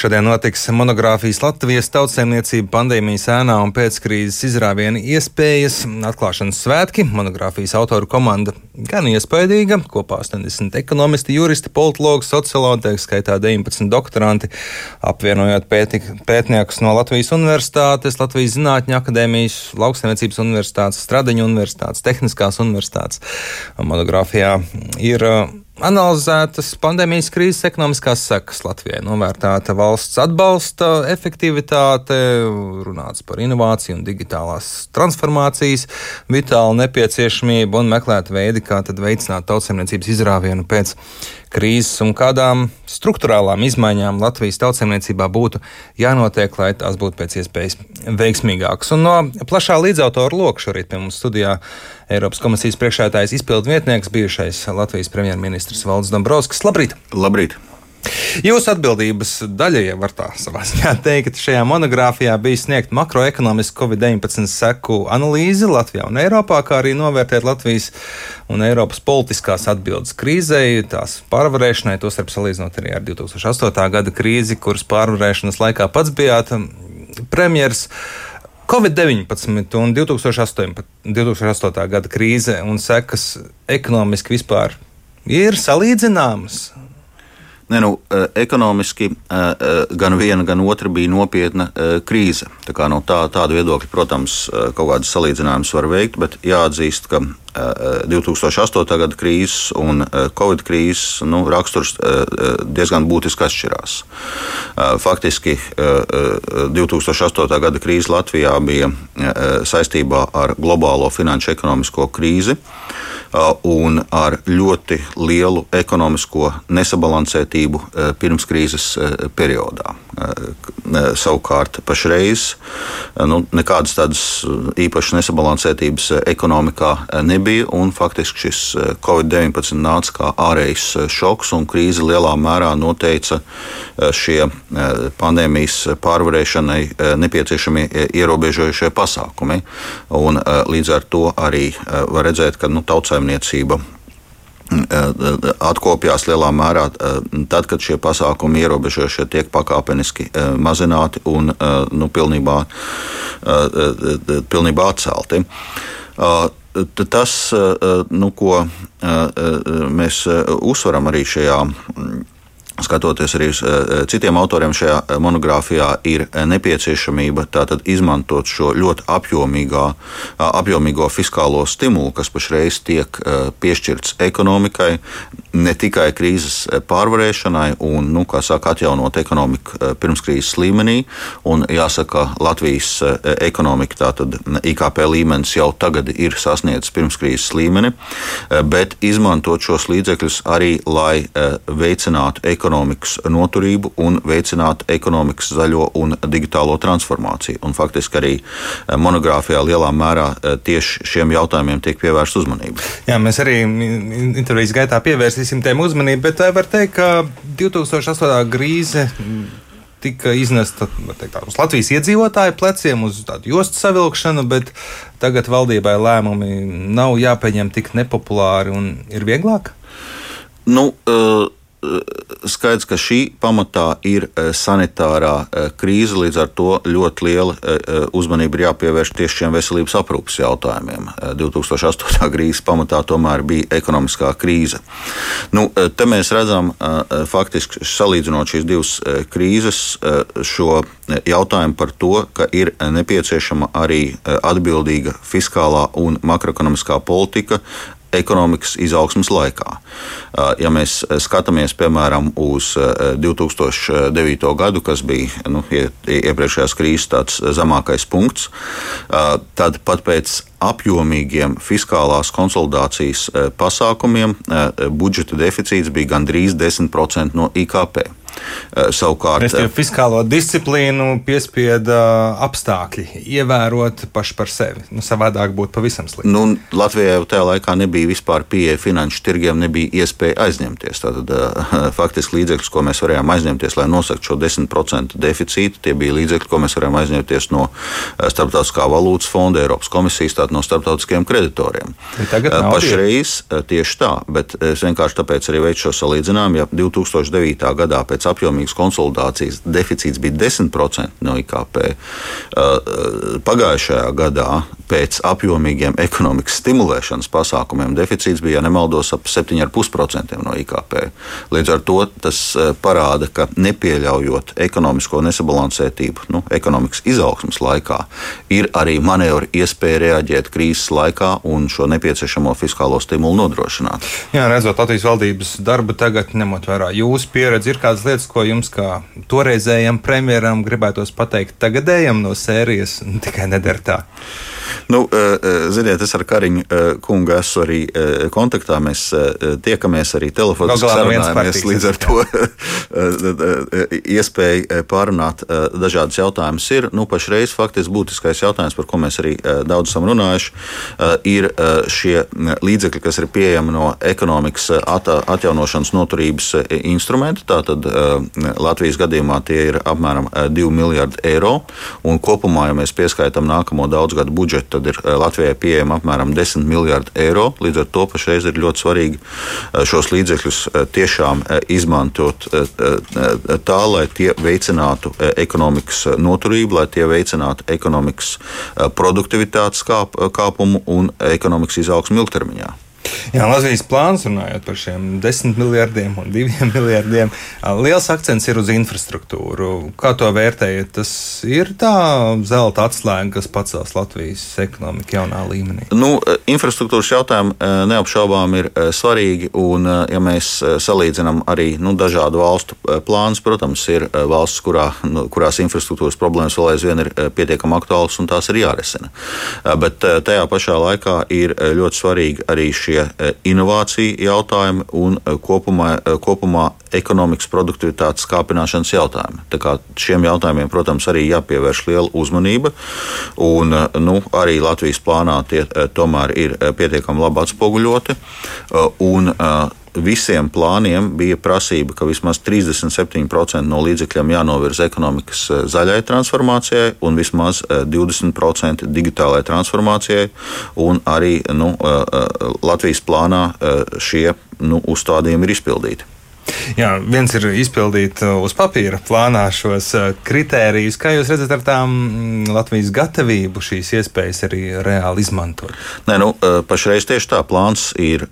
Šodien notiks monogrāfijas Latvijas tautsēmniecība pandēmijas ēnā un pēckrīzes izrāviena iespējas atklāšanas svētki. Monogrāfijas autoru komanda gan iespaidīga, kopā 80 ekonomisti, juristi, politologi, sociologi, tā skaitā 19 doktoranti, apvienojot pēti, pētniekus no Latvijas Universitātes, Latvijas Zinātņu akadēmijas, Lauksaimniecības Universitātes, Stradiņu Universitātes, Tehniskās Universitātes. Monogrāfijā ir Analizētas pandēmijas krīzes ekonomiskās sekas Latvijai, novērtēta valsts atbalsta efektivitāte, runāts par inovāciju un digitālās transformācijas, vitālu nepieciešamību un meklēt veidi, kā veicināt tautsemniecības izrāvienu pēc krīzes un kādām struktūrālām izmaiņām Latvijas tautsēmniecībā būtu jānotiek, lai tās būtu pēc iespējas veiksmīgākas. Un no plašā līdzautora loka šorīt pie mums studijā Eiropas komisijas priekšētājs izpildu vietnieks, bijušais Latvijas premjerministrs Valdis Dombrovskis. Labrīt! Labrīt! Jūsu atbildības daļa, ja var tā savā ziņā teikt, šajā monogrāfijā bija sniegt makroekonomisku Covid-19 seku analīzi Latvijā un Eiropā, kā arī novērtēt Latvijas un Eiropas politiskās atbildes krīzei, tās pārvarēšanai, tostarp salīdzinot arī ar 2008. gada krīzi, kuras pārvarēšanas laikā pats bijāt premjers. Covid-19 un 2008. 2008. gada krīze un sekas ekonomiski vispār ir salīdzināmas. Ne, nu, eh, ekonomiski eh, eh, gan viena, gan otra bija nopietna krīze. Tā kā, no tā, tāda viedokļa, protams, kaut kādas salīdzinājumus var veikt, bet jāatzīst, ka 2008. gada krīzes un Covid krīzes nu, raksturs diezgan būtiski atšķirās. Faktiski 2008. gada krīze Latvijā bija saistībā ar globālo finanšu ekonomisko krīzi un ar ļoti lielu ekonomisko nesabalansētību pirms krīzes periodā. Savukārt, pašreiz nu, nekādas tādas īpašas nesabalansētības ekonomikā nebija, un faktiski šis Covid-19 nāca kā ārējs šoks, un krīze lielā mērā noteica šie pandēmijas pārvarēšanai nepieciešamie ierobežojušie pasākumi. Un, līdz ar to arī var redzēt, ka nu, tautsājumā lauksaimniecība eh, atkopjās lielā mērā eh, tad, kad šie pasākumi ierobežošie tiek pakāpeniski eh, mazināti un nu, pilnībā, pilnībā atcelti. Tas, nu, ko mēs uzsveram arī šajā skatoties arī uz eh, citiem autoriem šajā eh, monogrāfijā, ir eh, nepieciešamība tātad izmantot šo ļoti apjomīgo fiskālo stimulu, kas pašreiz tiek piešķirts ekonomikai, ne tikai krīzes pārvarēšanai un, nu, kā saka, atjaunot ekonomiku pirmskrīzes līmenī. Un jāsaka, Latvijas ekonomika, tātad IKP līmenis jau tagad ir sasniedzis pirmskrīzes līmeni, bet izmantot šos līdzekļus arī, lai veicinātu ekonomiku ekonomikas noturību un veicināt ekonomikas zaļo un digitālo transformāciju. Un faktiski arī eh, monogrāfijā lielā mērā eh, tieši šiem jautājumiem tiek pievērsta uzmanība. Jā, mēs arī intervijas gaitā pievērsīsim tiem uzmanību, bet eh, var teikt, ka 2008. krīze tika iznesta teikt, uz Latvijas iedzīvotāju pleciem, uz tādu jostu savilkšanu, bet tagad valdībai lēmumi nav jāpieņem tik nepopulāri un ir vieglāk? Nu, uh skaidrs, ka šī pamatā ir e, sanitārā e, krīze, līdz ar to ļoti liela e, uzmanība ir jāpievērš tieši šiem veselības aprūpas jautājumiem. 2008. krīzes pamatā tomēr bija ekonomiskā krīze. Nu, te mēs redzam, faktiski salīdzinot šīs divas krīzes, šo jautājumu par to, ka ir nepieciešama arī atbildīga fiskālā un makroekonomiskā politika ekonomikas izaugsmas laikā. Ja mēs skatāmies piemēram uz 2009. gadu, kas bija nu, iepriekšējās krīzes zemākais punkts, tad pat pēc apjomīgiem fiskālās konsolidācijas pasākumiem budžeta deficīts bija gandrīz 10% no IKP. Eh, savukārt, Restīvi, eh, fiskālo disciplīnu piespieda apstākļi ievērot paši par sevi. Nu, savādāk būtu pavisam slikti. Nu, Latvijai jau tajā laikā nebija vispār pieeja finanšu tirgiem, nebija iespēja aizņemties. Tātad, faktiski līdzekļus, ko mēs varējām aizņemties, lai nosaktu šo 10% deficītu, tie bija līdzekļi, ko mēs varējām aizņemties no Starptautiskā valūtas fonda, Eiropas komisijas, tātad no starptautiskiem kreditoriem. Pašreiz tieši tā, bet es vienkārši tāpēc arī veicu šo salīdzinājumu. Ja 2009. gadā pēc apjomīgas konsolidācijas deficīts bija 10% no IKP. Pagājušajā gadā pēc apjomīgiem ekonomikas stimulēšanas pasākumiem deficīts bija, ja nemaldos, ap 7,5% no IKP. Līdz ar to tas parāda, ka nepieļaujot ekonomisko nesabalansētību nu, ekonomikas izaugsmas laikā, ir arī manevru iespēja reaģēt krīzes laikā un šo nepieciešamo fiskālo stimulu nodrošināt. Jā, redzot Latvijas valdības darbu tagad, ņemot vērā jūsu pieredzi, ir kādas lietas, ko jums kā toreizējam premjeram gribētos pateikt tagadējam no sērijas, tikai nedara tā. Nu, eh, eh, ziniet, es ar Kariņu eh, kungu esmu arī kontaktā. Mēs tiekamies arī telefoniski sarunājamies. Līdz ar to iespēja pārunāt dažādas jautājumus ir. Nu, pašreiz faktiski būtiskais jautājums, par ko mēs arī daudz esam runājuši, ir šie līdzekļi, kas ir pieejami no ekonomikas atjaunošanas noturības instrumenta. Tātad Latvijas gadījumā tie ir apmēram 2 miljardi eiro. Un kopumā, ja mēs pieskaitām nākamo daudzgadu budžetu, tad ir eh, Latvijai pieejama apmēram 10 miljardi eiro. Līdz ar to pašreiz ir ļoti svarīgi eh, šos līdzekļus eh, tiešām izmantot tā, lai tie veicinātu ekonomikas noturību, lai tie veicinātu ekonomikas produktivitātes kāpumu un ekonomikas izaugsmu ilgtermiņā. Jā, Latvijas plāns runājot par šiem desmit miljardiem un diviem miljardiem. Liels akcents ir uz infrastruktūru. Kā to vērtējat? Tas ir tā zelta atslēga, kas pacels Latvijas ekonomiku jaunā līmenī. Nu, infrastruktūras jautājumi neapšaubām ir svarīgi. Un, ja mēs salīdzinām arī nu, dažādu valstu plānus, protams, ir valsts, kurā, nu, kurās infrastruktūras problēmas vēl aizvien ir pietiekami aktuālas un tās ir jārisina. Bet tajā pašā laikā ir ļoti svarīgi arī šie šie e, inovāciju jautājumi un e, kopumā, e, kopumā ekonomikas produktivitātes kāpināšanas jautājumi. Šiem jautājumiem, protams, arī jāpievērš liela uzmanība. Un, nu, arī Latvijas plānā tie tomēr ir pietiekami labi atspoguļoti. Un, visiem plāniem bija prasība, ka vismaz 37% no līdzekļiem jānovirza ekonomikas eh, zaļai transformācijai un vismaz 20% eh, digitālajai transformācijai. Arī nu, eh, Latvijas plānā šie nu, uzstādījumi ir izpildīti. Jā, viens ir izpildīt uh, uz papīra plānā šos uh, kritērijus. Kā jūs redzat ar tām mm, Latvijas gatavību šīs iespējas arī reāli izmantot? Nē, nu, uh, pašreiz tieši tā plāns ir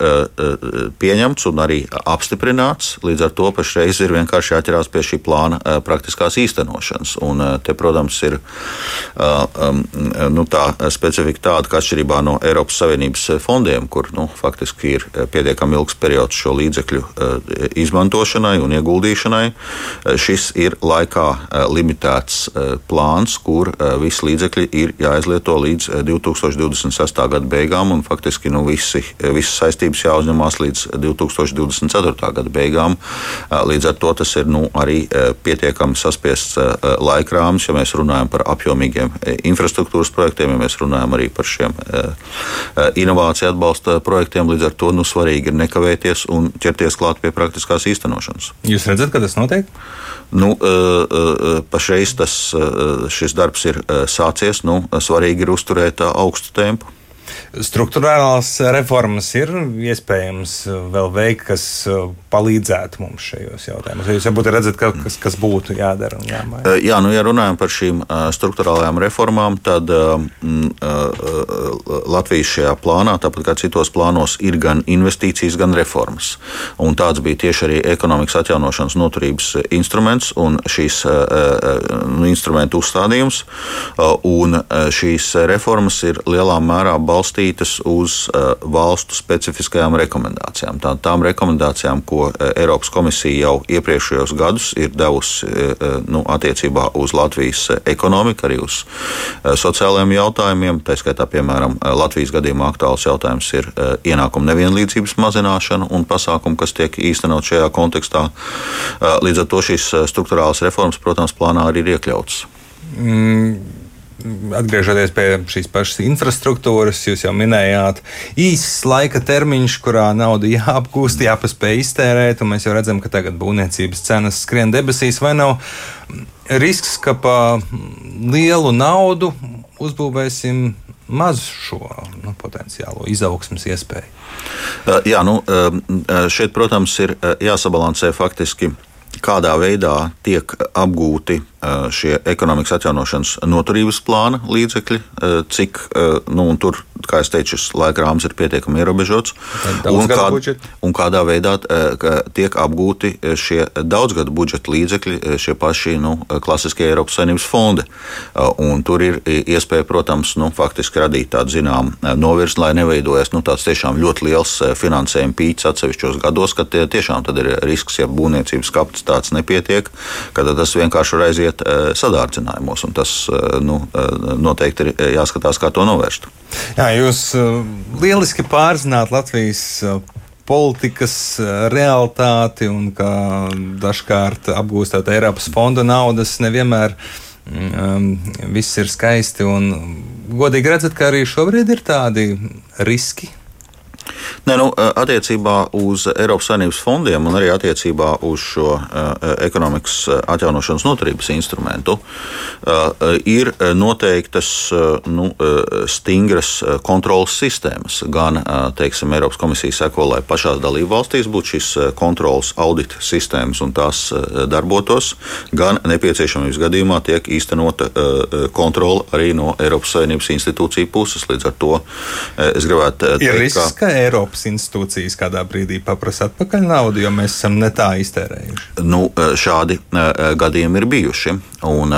pieņemts un arī apstiprināts. Līdz ar to pašreiz ir vienkārši jāķerās pie šī plāna praktiskās īstenošanas. Un te, protams, ir um, nu, tā specifika tāda, ka atšķirībā no Eiropas Savienības fondiem, kur nu, faktiski ir pietiekami ilgs periods šo līdzekļu izmantošanai, izmantošanai un ieguldīšanai. Eh, šis ir laikā eh, limitēts eh, plāns, kur visi līdzekļi ir jāizlieto līdz 2026. gada beigām, un faktiski nu, visi, visas saistības jāuzņemās līdz 2024. gada beigām. Līdz ar to tas ir nu, arī pietiekami saspiests laikrāms, ja mēs runājam par apjomīgiem infrastruktūras projektiem, ja mēs runājam arī par šiem inovāciju atbalsta projektiem. Līdz ar to nu, svarīgi ir nekavēties un ķerties klāt pie praktiskās īstenošanas īstenošanas. Jūs redzat, ka tas notiek? Nu, pašreiz tas, šis darbs ir sācies. Nu, svarīgi ir uzturēt augstu tempu. Struktūrālās reformas ir iespējams vēl veikt, kas uh, palīdzētu mums šajos jautājumos. Jūs varbūt redzat, ka, kas, kas būtu jādara jāmaina. Uh, jā, nu, ja runājam par šīm uh, struktūrālajām reformām, tad mm, Latvijas šajā plānā, tāpat kā citos plānos, ir gan investīcijas, gan reformas. Un tāds bija tieši arī ekonomikas atjaunošanas noturības instruments un šīs nu, instrumentu uzstādījums. Un šīs reformas ir lielā mērā balstītas balstītas uz uh, valstu specifiskajām rekomendācijām. Tā, tām rekomendācijām, ko uh, Eiropas komisija jau iepriekšējos gadus ir devusi uh, nu, attiecībā uz Latvijas ekonomiku, arī uz sociālajiem jautājumiem. Tā skaitā, piemēram, Latvijas gadījumā aktuāls jautājums ir ienākuma nevienlīdzības mazināšana un pasākumi, kas tiek īstenot šajā kontekstā. Līdz ar to šīs struktūrālās reformas, protams, plānā arī ir iekļautas. Atgriežoties pie šīs pašas infrastruktūras, jūs jau minējāt, īsts laika termiņš, kurā nauda jāapgūst, jāpaspēj iztērēt, un mēs jau redzam, ka tagad būvniecības cenas skrien debesīs, vai nav risks, ka pa lielu naudu uzbūvēsim mazu šo nu, potenciālo izaugsmas iespēju? Jā, nu, šeit, protams, ir jāsabalansē faktiski kādā veidā tiek apgūti šie ekonomikas atjaunošanas noturības plāna līdzekļi, cik nu, tur, kā jau teicu, šis laika rāmis ir pietiekami ierobežots. Un, kā, un kādā veidā tiek apgūti šie daudzgadu budžeta līdzekļi, šie paši nu, klasiskie Eiropas Savienības fondi. Un tur ir iespēja, protams, nu, faktiski radīt tādu zināmu novirzi, lai neveidojas nu, tāds tiešām ļoti liels finansējuma pīķis atsevišķos gados, kad tie tiešām ir risks, ja būvniecības kapacitātes nepietiek, kad tas vienkārši var aiziet iet eh, sadārdzinājumos. Tas eh, nu, eh, noteikti ir jāskatās, kā to novērst. Jā, jūs lieliski pārzināt Latvijas politikas realitāti un ka dažkārt apgūstot Eiropas fonda naudas nevienmēr um, viss ir skaisti. Un, godīgi redzat, ka arī šobrīd ir tādi riski Nē, nu, attiecībā uz Eiropas Savienības fondiem un arī attiecībā uz šo ekonomikas atjaunošanas noturības instrumentu ir noteiktas nu, stingras kontrolas sistēmas. Gan teiksim, Eiropas komisija seko, lai pašās dalību valstīs būtu šīs kontrolas audita sistēmas un tās darbotos, gan nepieciešamības gadījumā tiek īstenota kontrola arī no Eiropas Savienības institūciju puses. Līdz ar to es gribētu teikt, ka Eiropas institūcijas kādā brīdī paprasa atpakaļ naudu, jo mēs esam ne tā iztērējuši? Nu, šādi gadījumi ir bijuši. Un,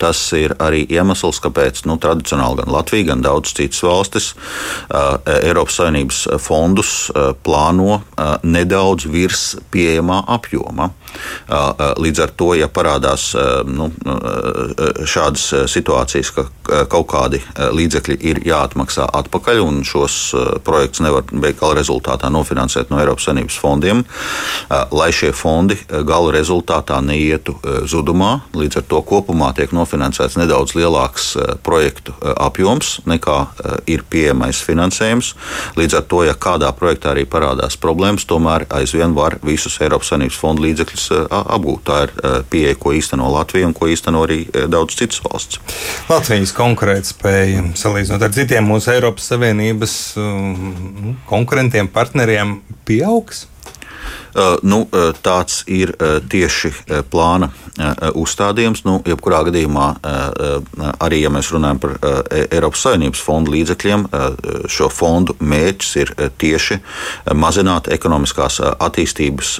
tas ir arī iemesls, kāpēc nu, tradicionāli gan Latvija, gan daudzas citas valstis Eiropas Savienības fondus plāno nedaudz virs pieejamā apjoma. Līdz ar to, ja parādās nu, šādas situācijas, ka kaut kādi līdzekļi ir jāatmaksā atpakaļ un šos projektus nevar gala rezultātā nofinansēt no Eiropas Savienības fondiem, lai šie fondi gala rezultātā neietu zudumā. Līdz ar to kopumā tiek nofinansēts nedaudz lielāks projektu apjoms nekā ir pieejamais finansējums. Līdz ar to, ja kādā projektā arī parādās problēmas, tomēr aizvien var visus Eiropas Savienības fondu līdzekļus apgūt. Tā ir pieeja, ko īsteno Latvija un ko īsteno arī daudz citas valsts. Latvijas konkurētspēja salīdzinot ar citiem mūsu Eiropas Savienības konkurentiem, partneriem pieaugs. Uh, nu, uh, tāds ir uh, tieši plāna uzstādījums. Nu, jebkurā gadījumā, arī ja mēs runājam par e, Eiropas Savienības fondu līdzekļiem, šo fondu mērķis ir tieši mazināt ekonomiskās attīstības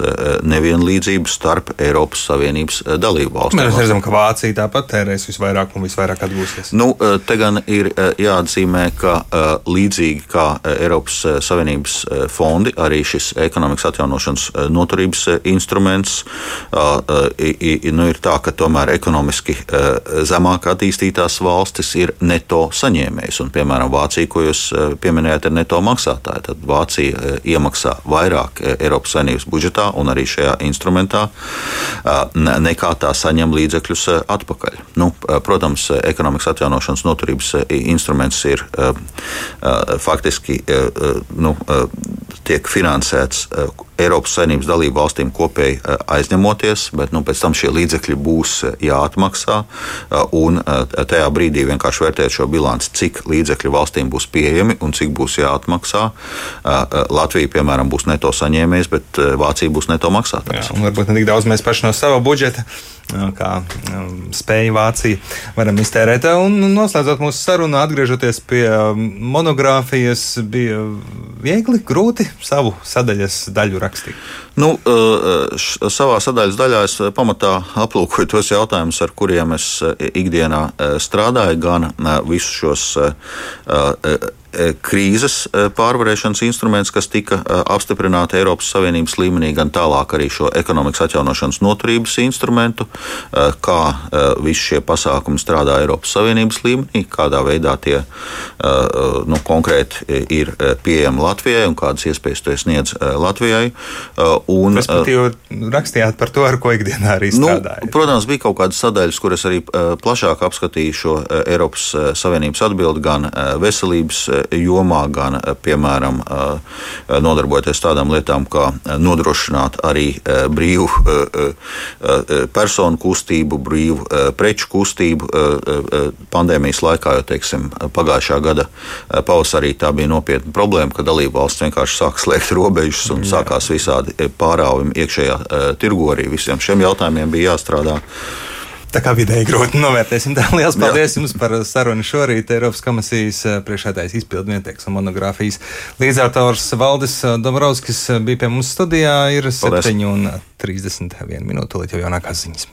nevienlīdzību starp Eiropas Savienības dalību valstīm. Mēs redzam, ka Vācija tāpat tērēs visvairāk un visvairāk atgūsies. Nu, te gan ir jāatzīmē, ka līdzīgi kā Eiropas Savienības fondi, arī šis ekonomikas atjaunošanas noturības eh, instruments. Nu, ir tā, ka tomēr ekonomiski zemāk attīstītās valstis ir neto saņēmējs. Un, piemēram, Vācija, ko jūs pieminējāt, ir neto maksātāja. Tad Vācija iemaksā vairāk Eiropas Savienības budžetā un arī šajā instrumentā nekā tā saņem līdzekļus atpakaļ. Nu, protams, ekonomikas atjaunošanas noturības instruments ir faktiski nu, tiek finansēts Eiropas Savienības dalību valstīm kopēji eh, aizņemoties, bet nu, pēc tam šie līdzekļi būs eh, jāatmaksā. Eh, un tajā brīdī vienkārši vērtēt šo bilanci, cik līdzekļu valstīm būs pieejami un cik būs jāatmaksā. Latvija, piemēram, būs neto saņēmējs, bet Vācija būs neto maksātājs. Jā, varbūt ne tik daudz mēs paši no sava budžeta kā um, spēja Vācija varam iztērēt. Un noslēdzot mūsu sarunu, atgriežoties pie um, monogrāfijas, bija viegli, grūti savu sadaļas daļu rakstīt. Nu, uh, savā sadaļas daļā es pamatā aplūkoju tos jautājumus, ar kuriem es uh, ikdienā uh, strādāju, gan visus šos krīzes eh, pārvarēšanas instruments, kas tika eh, apstiprināti Eiropas Savienības līmenī, gan tālāk arī šo ekonomikas atjaunošanas noturības instrumentu, kā visi šie pasākumi strādā Eiropas Savienības līmenī, kādā veidā tie nu, konkrēti ir pieejami Latvijai un kādas iespējas to sniedz Latvijai. Un, Respektīvi, rakstījāt par to, ar ko ikdienā arī nu, strādājat. Nu, protams, bija kaut kādas sadaļas, kuras arī plašāk apskatīju šo Eiropas Savienības atbildi gan veselības jomā, gan, piemēram, nodarbojoties tādām lietām, kā nodrošināt arī brīvu personu kustību, brīvu preču kustību pandēmijas laikā, jo teiksim, pagājušā gada pavasarī tā bija nopietna problēma, ka dalību valsts vienkārši sāk slēgt robežas un Jā. sākās visādi pārāvumi iekšējā tirgu. Arī visiem šiem jautājumiem bija jāstrādā. Tā kā vidēji grūti novērtēsim. Tā liels paldies Jā. jums par sarunu šorīt. Eiropas komisijas eh, priekšētājs izpildnieks un monogrāfijas līdzautors Valdis eh, Dombrovskis bija pie mums studijā. Ir 7 un 31 minūte līdz jau jaunākās ziņas.